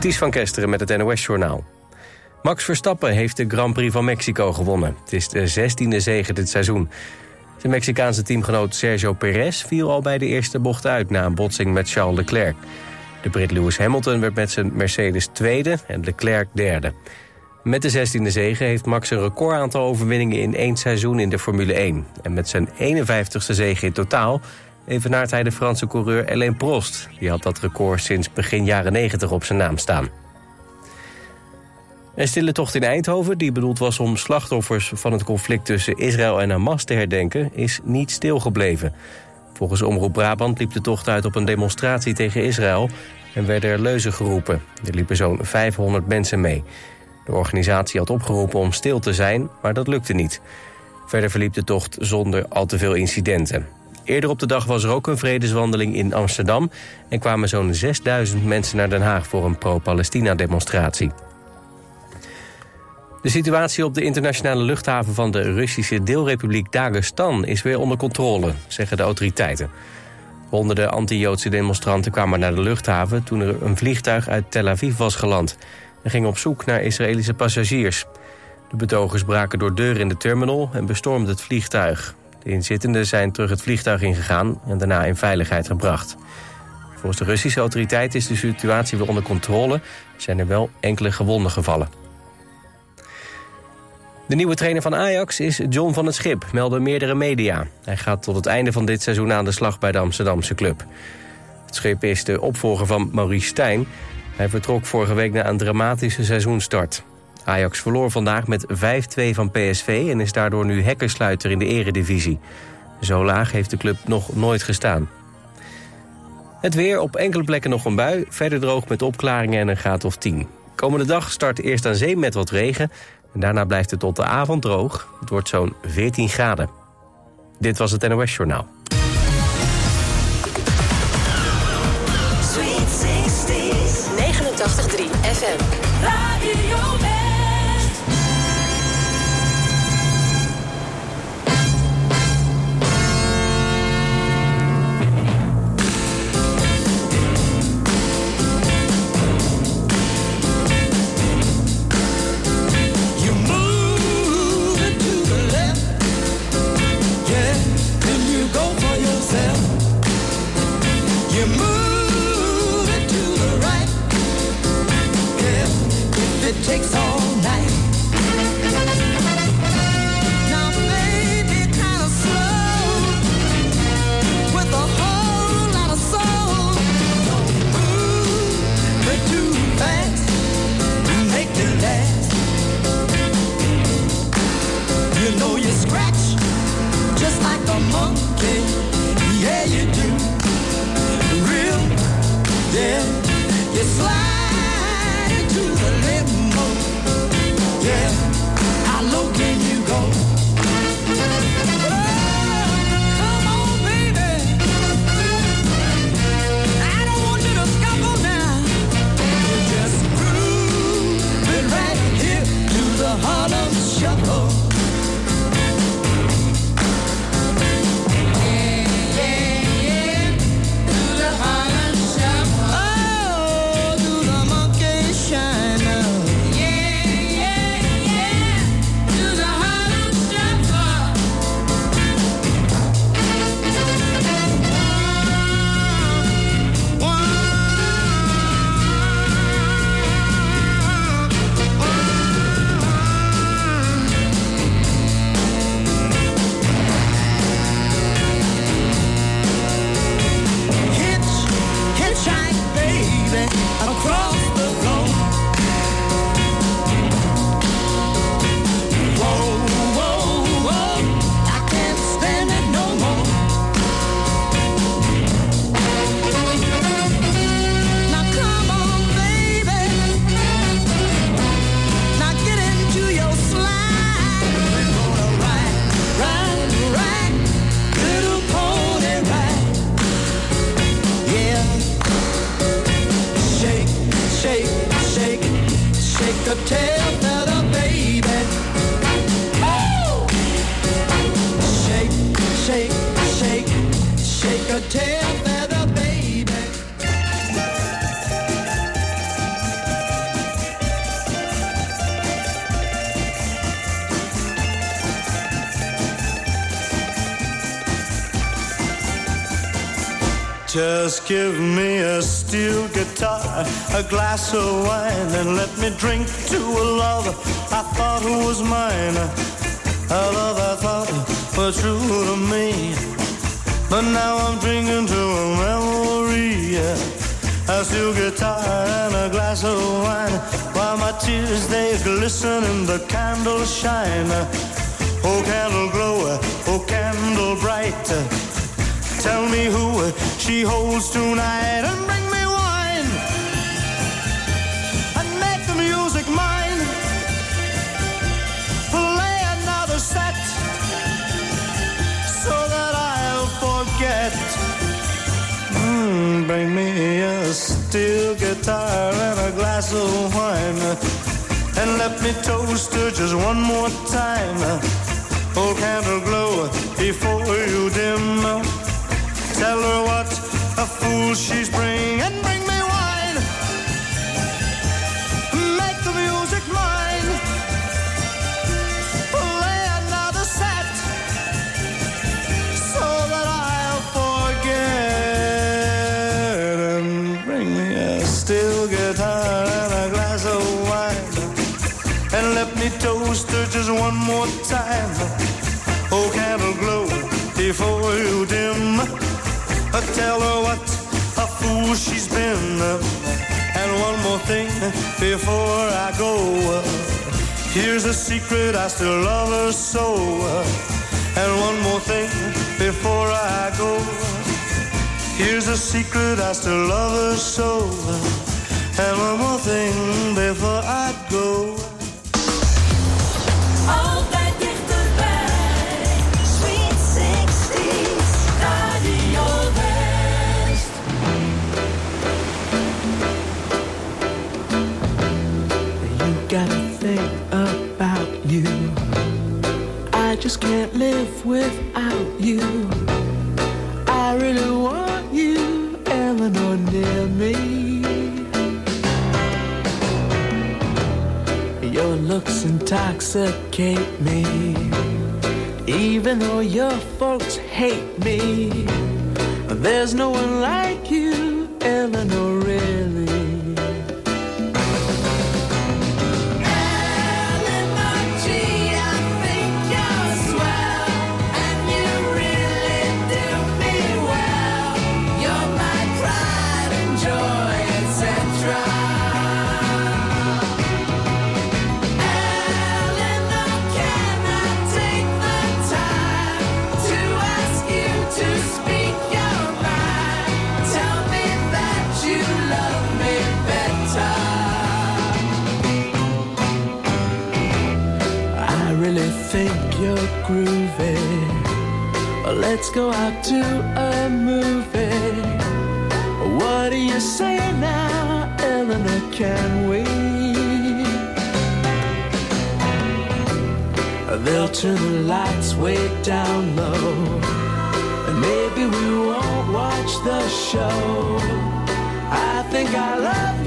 Ties van Kesteren met het NOS-journaal. Max Verstappen heeft de Grand Prix van Mexico gewonnen. Het is de 16e zege dit seizoen. Zijn Mexicaanse teamgenoot Sergio Perez viel al bij de eerste bocht uit... na een botsing met Charles Leclerc. De Brit Lewis Hamilton werd met zijn Mercedes tweede en Leclerc derde. Met de 16e zege heeft Max een recordaantal overwinningen in één seizoen in de Formule 1. En met zijn 51ste zege in totaal evenaart hij de Franse coureur Alain Prost. Die had dat record sinds begin jaren 90 op zijn naam staan. Een stille tocht in Eindhoven, die bedoeld was om slachtoffers van het conflict tussen Israël en Hamas te herdenken, is niet stilgebleven. Volgens Omroep Brabant liep de tocht uit op een demonstratie tegen Israël en werden er leuzen geroepen. Er liepen zo'n 500 mensen mee. De organisatie had opgeroepen om stil te zijn, maar dat lukte niet. Verder verliep de tocht zonder al te veel incidenten. Eerder op de dag was er ook een vredeswandeling in Amsterdam... en kwamen zo'n 6000 mensen naar Den Haag voor een pro-Palestina-demonstratie. De situatie op de internationale luchthaven van de Russische deelrepubliek Dagestan is weer onder controle, zeggen de autoriteiten. Honderden anti-Joodse demonstranten kwamen naar de luchthaven toen er een vliegtuig uit Tel Aviv was geland en gingen op zoek naar Israëlische passagiers. De betogers braken door deuren in de terminal en bestormden het vliegtuig. De inzittenden zijn terug het vliegtuig ingegaan en daarna in veiligheid gebracht. Volgens de Russische autoriteiten is de situatie weer onder controle. zijn er wel enkele gewonden gevallen. De nieuwe trainer van Ajax is John van het Schip, melden meerdere media. Hij gaat tot het einde van dit seizoen aan de slag bij de Amsterdamse club. Het Schip is de opvolger van Maurice Stijn. Hij vertrok vorige week na een dramatische seizoenstart. Ajax verloor vandaag met 5-2 van PSV en is daardoor nu hekkersluiter in de eredivisie. Zo laag heeft de club nog nooit gestaan. Het weer, op enkele plekken nog een bui, verder droog met opklaringen en een graad of 10. Komende dag start eerst aan zee met wat regen... en daarna blijft het tot de avond droog. Het wordt zo'n 14 graden. Dit was het NOS Journaal. Give me a steel guitar, a glass of wine, and let me drink to a love I thought was mine. A love I thought was true to me. But now I'm drinking to a memory. A steel guitar and a glass of wine, while my tears they glisten in the candle shine. Oh, candle glow, oh, candle. Tell me who she holds tonight and bring me wine and make the music mine. Play another set so that I'll forget. Mm, bring me a steel guitar and a glass of wine and let me toast her just one more time. Oh, candle glow before you dim. Tell her what a fool she's bringing tell her what a fool she's been. And one more thing before I go. Here's a secret, I still love her so. And one more thing before I go. Here's a secret, I still love her so. And one more thing before I go. Can't live without you. I really want you, Eleanor, near me. Your looks intoxicate me, even though your folks hate me. There's no one like you, Eleanor, Let's go out to a movie. What do you say now, Eleanor? Can we? They'll turn the lights way down low. And maybe we won't watch the show. I think I love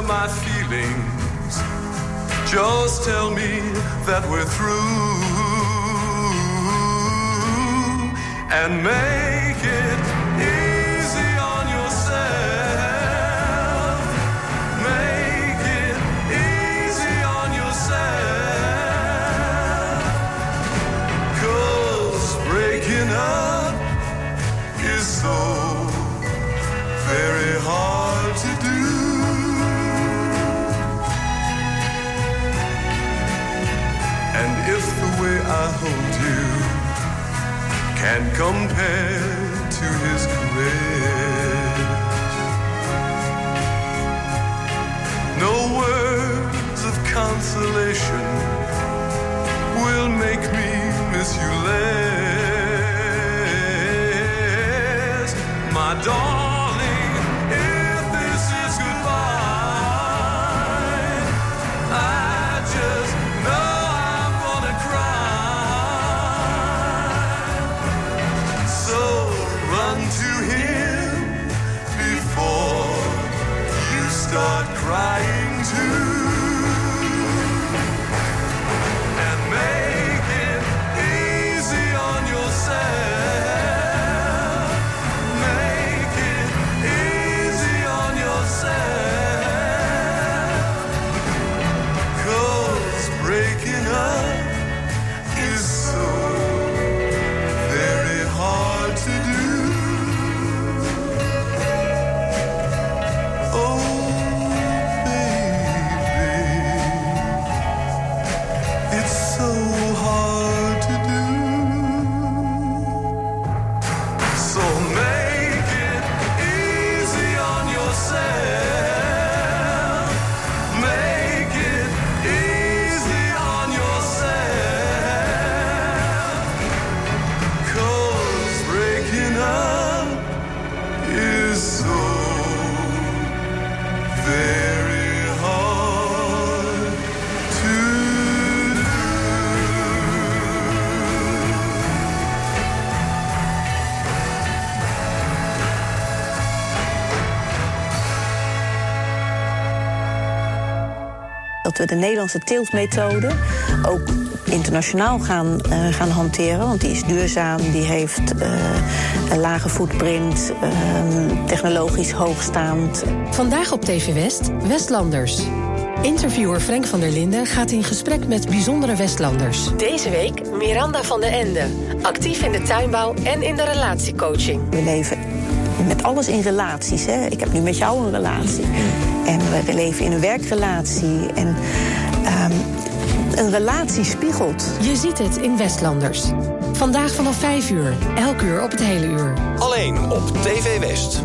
to spare my feelings. Just tell me that we're through and make can compare to his caress, no words of consolation will make me miss you less, de Nederlandse teeltmethode ook internationaal gaan, eh, gaan hanteren. Want die is duurzaam, die heeft eh, een lage footprint, eh, technologisch hoogstaand. Vandaag op TV West, Westlanders. Interviewer Frank van der Linden gaat in gesprek met bijzondere Westlanders. Deze week Miranda van den Ende. Actief in de tuinbouw en in de relatiecoaching. We leven met alles in relaties. Hè? Ik heb nu met jou een relatie. En we, we leven in een werkrelatie. En ehm, een relatie spiegelt. Je ziet het in Westlanders. Vandaag vanaf 5 uur, elk uur op het hele uur. Alleen op TV West.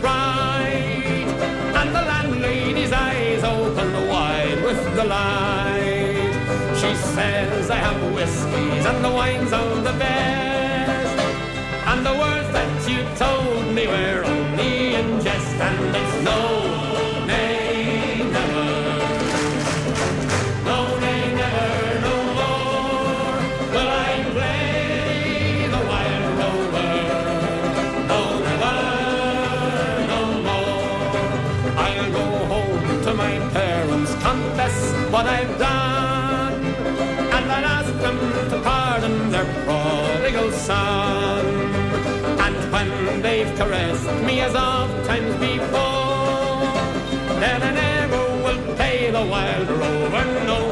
bright, and the landlady's eyes open wide with delight. She says, I have whiskies and the wines are the best, and the words that you told me were only in jest, and it's no caressed me as oft times before. Then I never will pay the wild rover no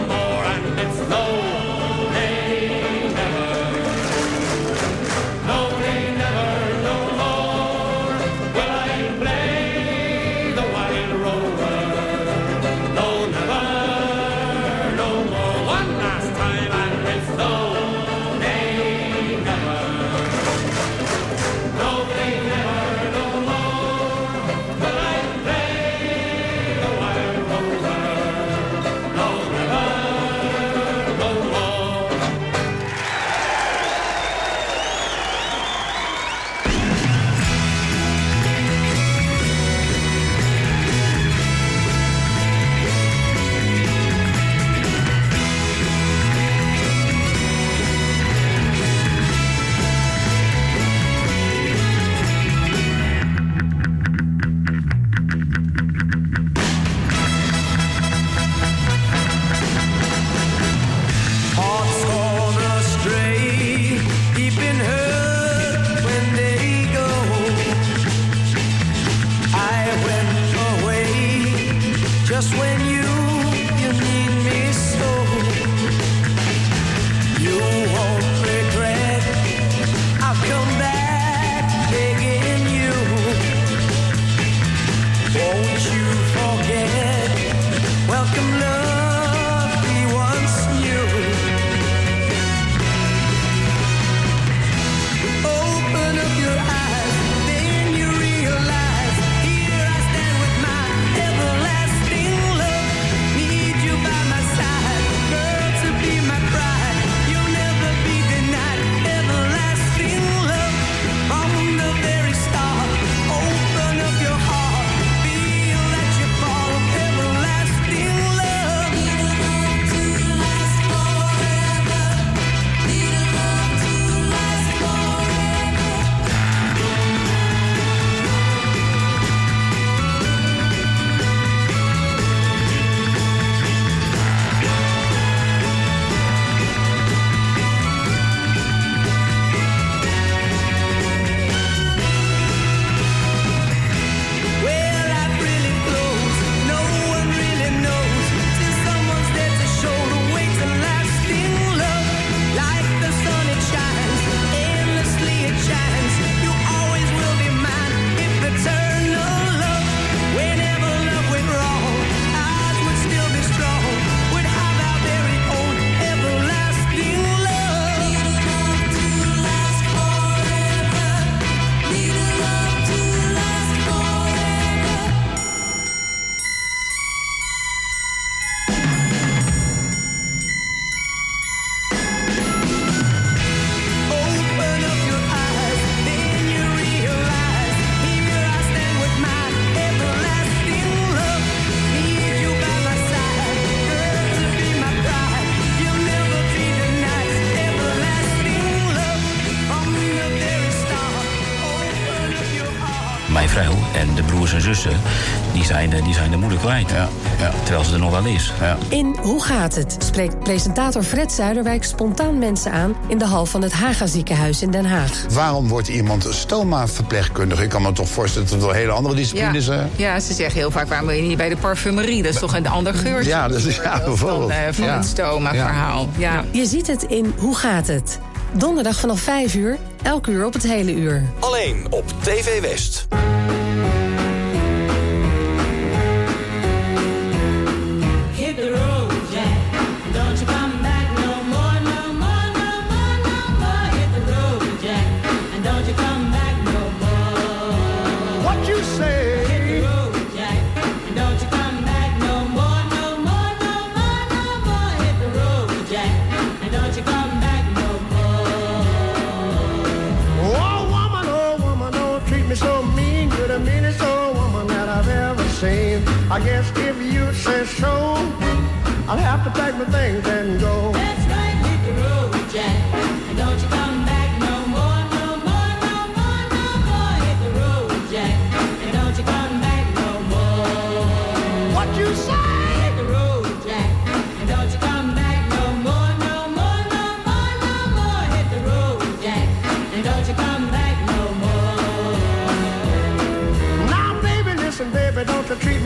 zussen, die zijn, eh, die zijn de moeder kwijt. Ja, ja. Terwijl ze er nog wel is. Ja. In Hoe gaat het? spreekt presentator Fred Zuiderwijk spontaan mensen aan in de hal van het Haga ziekenhuis in Den Haag. Waarom wordt iemand stoma-verpleegkundige? Ik kan me toch voorstellen dat er wel hele andere disciplines zijn. ja, ze zeggen heel vaak, waarom wil je niet bij de parfumerie? Dat is toch een ander geurtje? Ja, dat is- ja, dan, bijvoorbeeld. eh, van Ja. het stoma-verhaal. Ja. Je ziet het in Hoe gaat het? Donderdag vanaf 5 uur, elk uur op het hele uur. Alleen op TV West. I guess if you say so, I'll have to pack my things and go.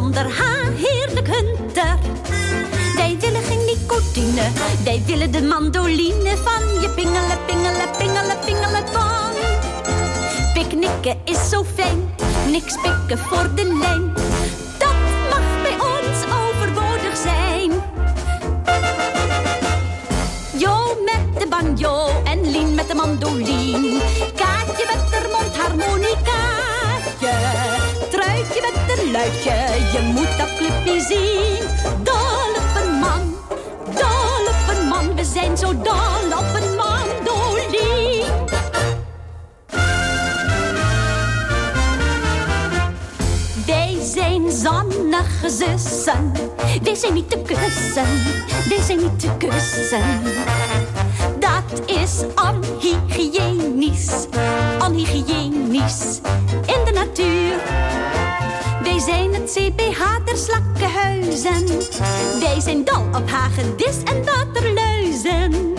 Zonder haar heerlijk hunter. Wij willen geen nicotine, wij willen de mandoline van je pingelen, pingelen, pingelen, pingelen van. Picknicken is zo fijn, niks pikken voor de lijn. Dat mag bij ons overbodig zijn. Jo met de banjo en Lien met de mandoline. Luidje, je moet dat clubje zien. Dol op een man, dol op een man. We zijn zo dol op een mandoline. Wij zijn zonnige zussen. Wij zijn niet te kussen. Wij zijn niet te kussen. Dat is onhygiënisch. Onhygiënisch. Zijn het CPH der slakkenhuizen. Wij zijn dol op hagedis en waterluizen.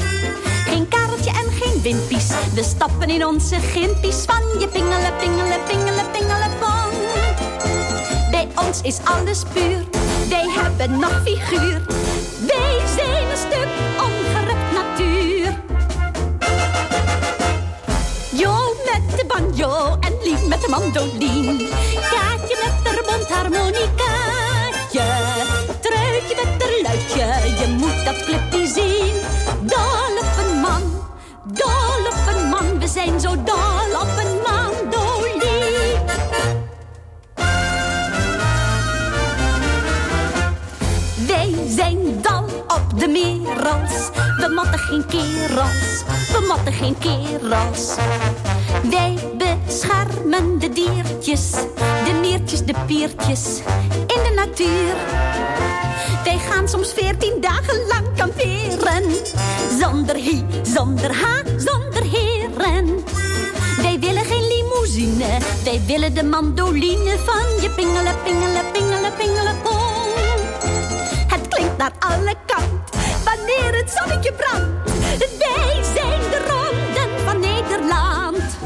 Geen kareltje en geen wimpies. We stappen in onze gimpies van je pingelen, pingelen, pingelen, pingelen, pong. Bij ons is alles puur. Wij hebben nog figuur. Wij zijn een stuk ongerukt natuur. Jo met de banjo en Lien met de mandoline. Mondharmonicaatje. Truitje met de luidje, je moet dat clubje zien. Dol op een man, dol op een man. We zijn zo dol op een mandoline. Wij zijn dal op de merels. We matten geen kerels. We matten geen kerels. Wij beschermen de diertjes. De niertjes, de piertjes. In de natuur. Wij gaan soms veertien dagen lang kamperen. Zonder hi, zonder ha, zonder heren. Wij willen geen limousine. Wij willen de mandoline van je pingelen, pingelen, pingelen, pingelen, pong. Het klinkt naar alle kanten wanneer het zonnetje brandt. Wij zijn de ronden van Nederland.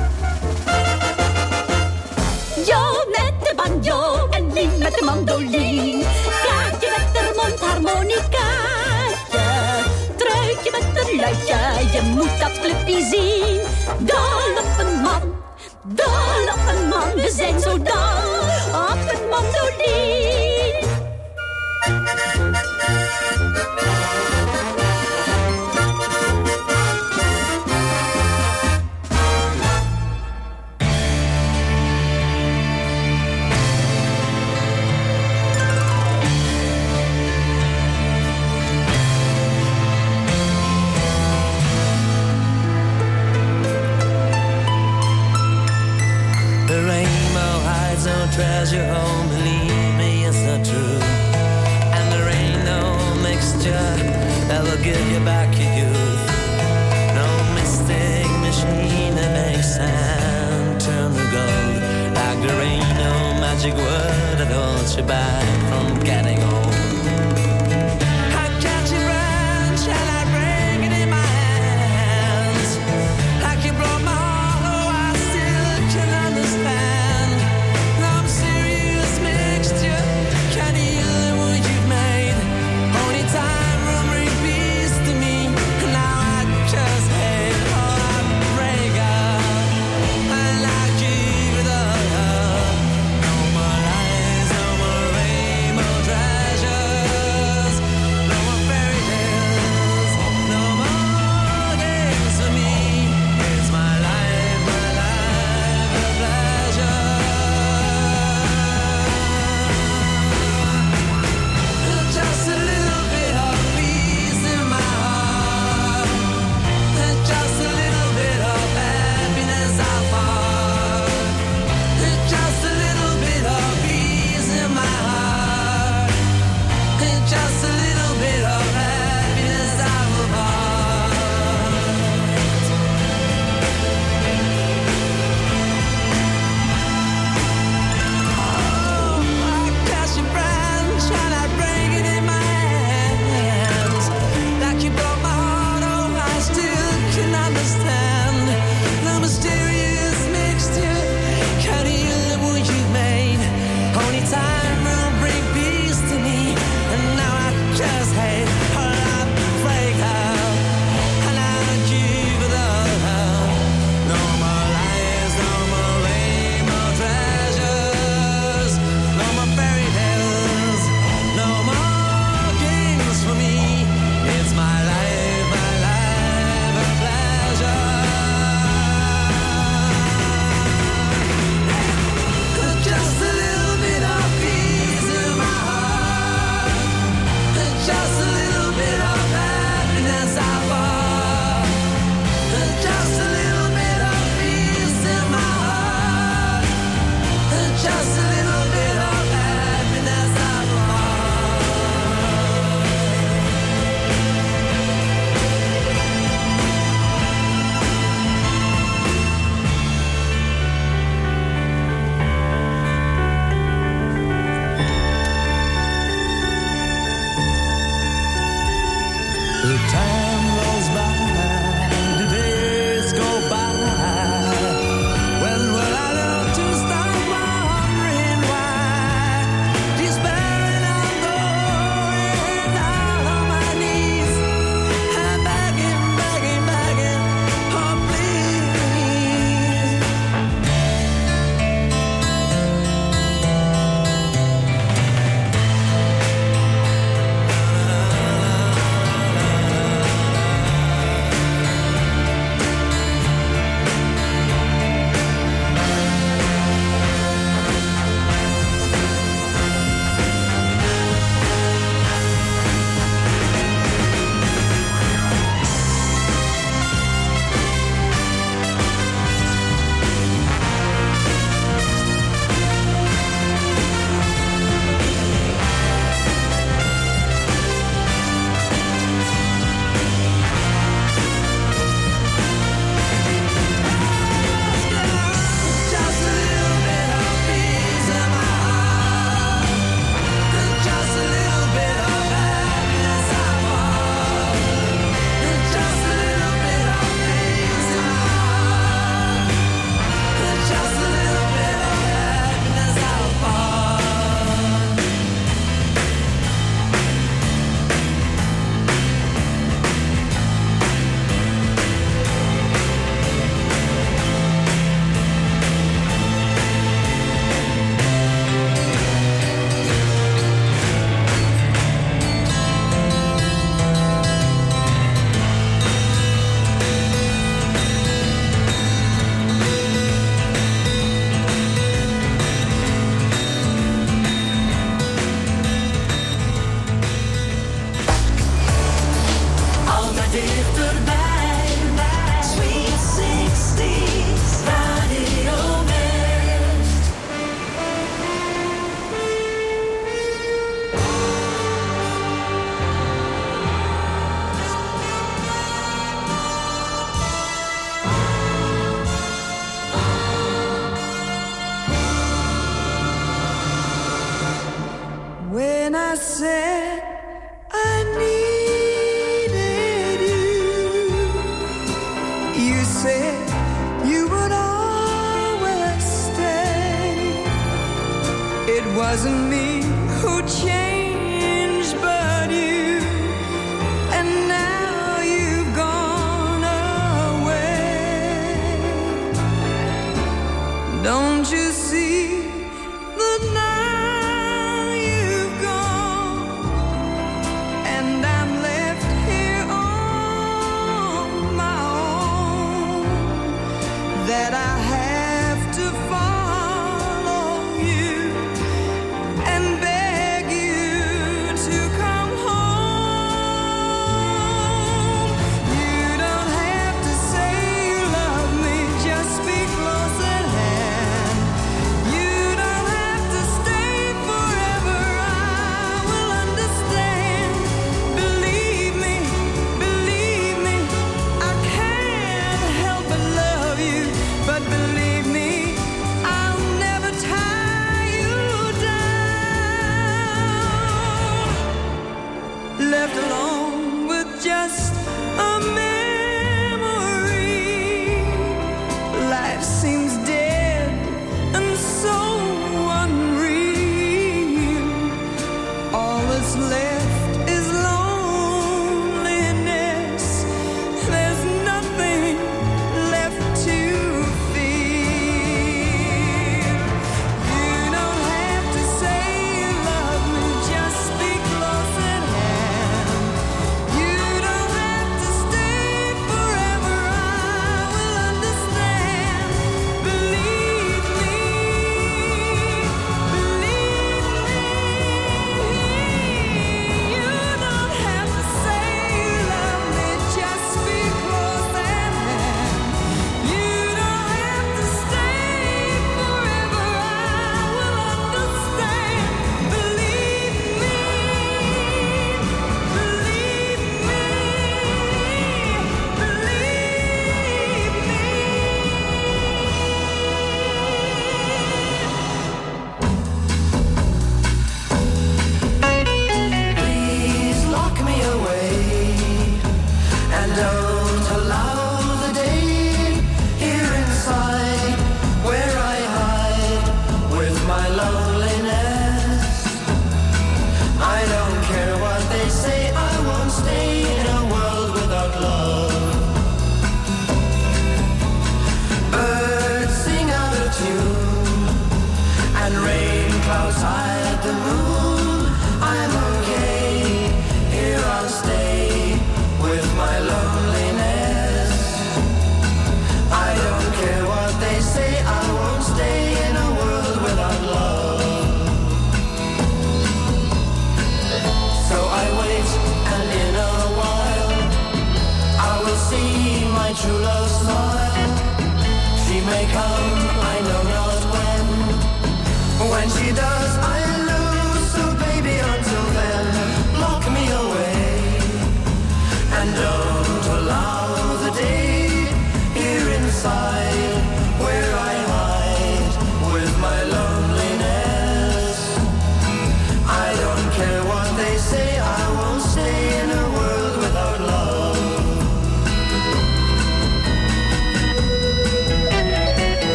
Banjo en Lien met de mandoline. Kaatje met de mondharmonicaatje. Truitje met een luidje, je moet dat clubje zien. Dol op een man, dol op een man. We zijn zo dol op een mandoline. Treasure home, believe me, it's not true. And there ain't no mixture that will give you back your youth. No mystic machine that makes sand turn to gold. Like there ain't no magic word that holds you back from getting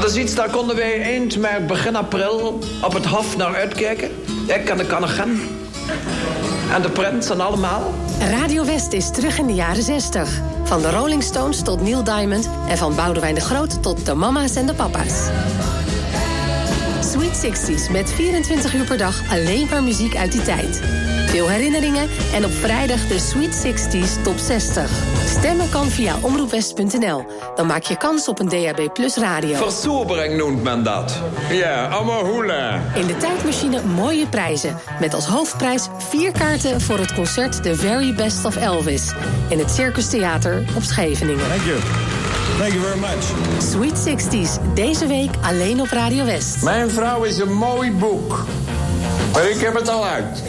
Dat is iets, daar konden wij eind mei, begin april op het Hof naar uitkijken. Ik en de Kannegem. En de prins en allemaal. Radio West is terug in de jaren 60. Van de Rolling Stones tot Neil Diamond en van Boudewijn de Groot tot de mama's en de papa's. Sweet 60s met 24 uur per dag alleen maar muziek uit die tijd. Veel herinneringen en op vrijdag de Sweet 60s top 60. Stemmen kan via omroepwest.nl. Dan maak je kans op een DAB Plus radio. Versobering noemt men dat. Ja, allemaal hoela. In de tijdmachine mooie prijzen. Met als hoofdprijs vier kaarten voor het concert The Very Best of Elvis. In het Circus Theater op Scheveningen. Thank you. Thank you very much. Sweet 60s, deze week alleen op Radio West. Mijn vrouw is een mooi boek. Maar ik heb het al uit.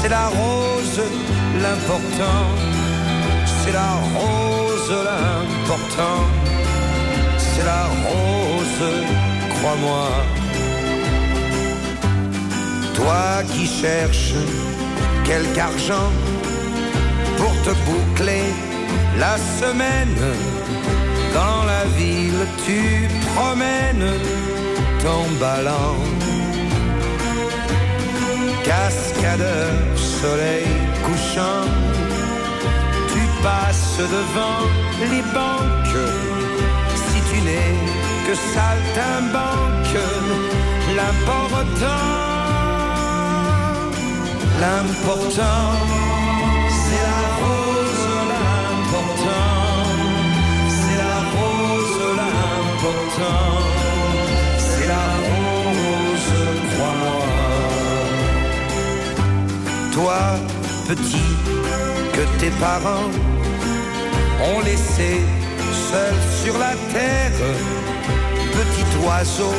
C'est la rose, l'important, c'est la rose, l'important, c'est la rose, crois-moi. Toi qui cherches quelque argent pour te boucler la semaine, dans la ville tu promènes ton ballon. Cascadeur, soleil couchant, tu passes devant les banques. Si tu n'es que saltimbanque, l'important L'important, c'est la rose, l'important, c'est la rose, l'important, Toi, petit, que tes parents ont laissé seul sur la terre, petit oiseau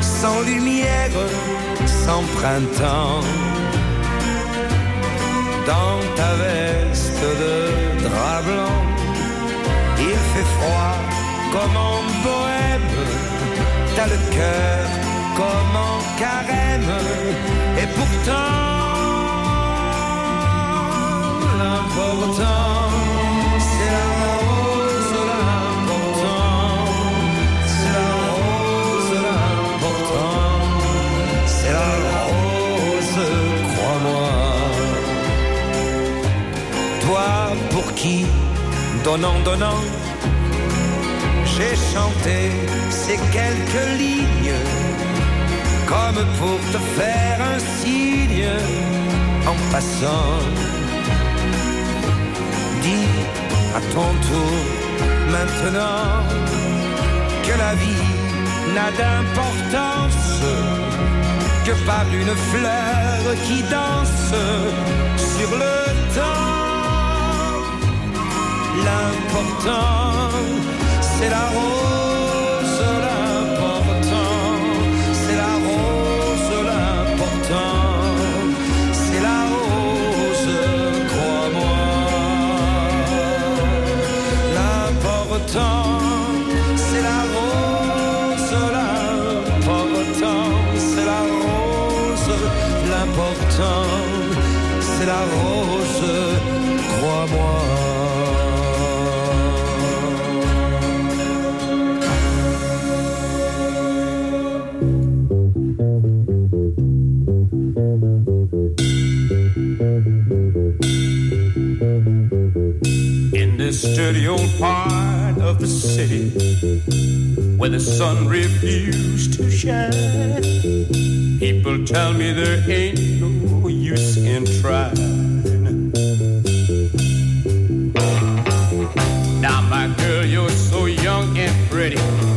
sans lumière, sans printemps. Dans ta veste de drap blanc. Il fait froid comme en bohème, t'as le cœur comme en carême, et pourtant qui, donnant, donnant, j'ai chanté ces quelques lignes, comme pour te faire un signe en passant. À ton tour maintenant que la vie n'a d'importance que par une fleur qui danse sur le temps. L'important, c'est la rose, dirty old part of the city where the sun refused to shine, people tell me there ain't no use in trying. Pretty,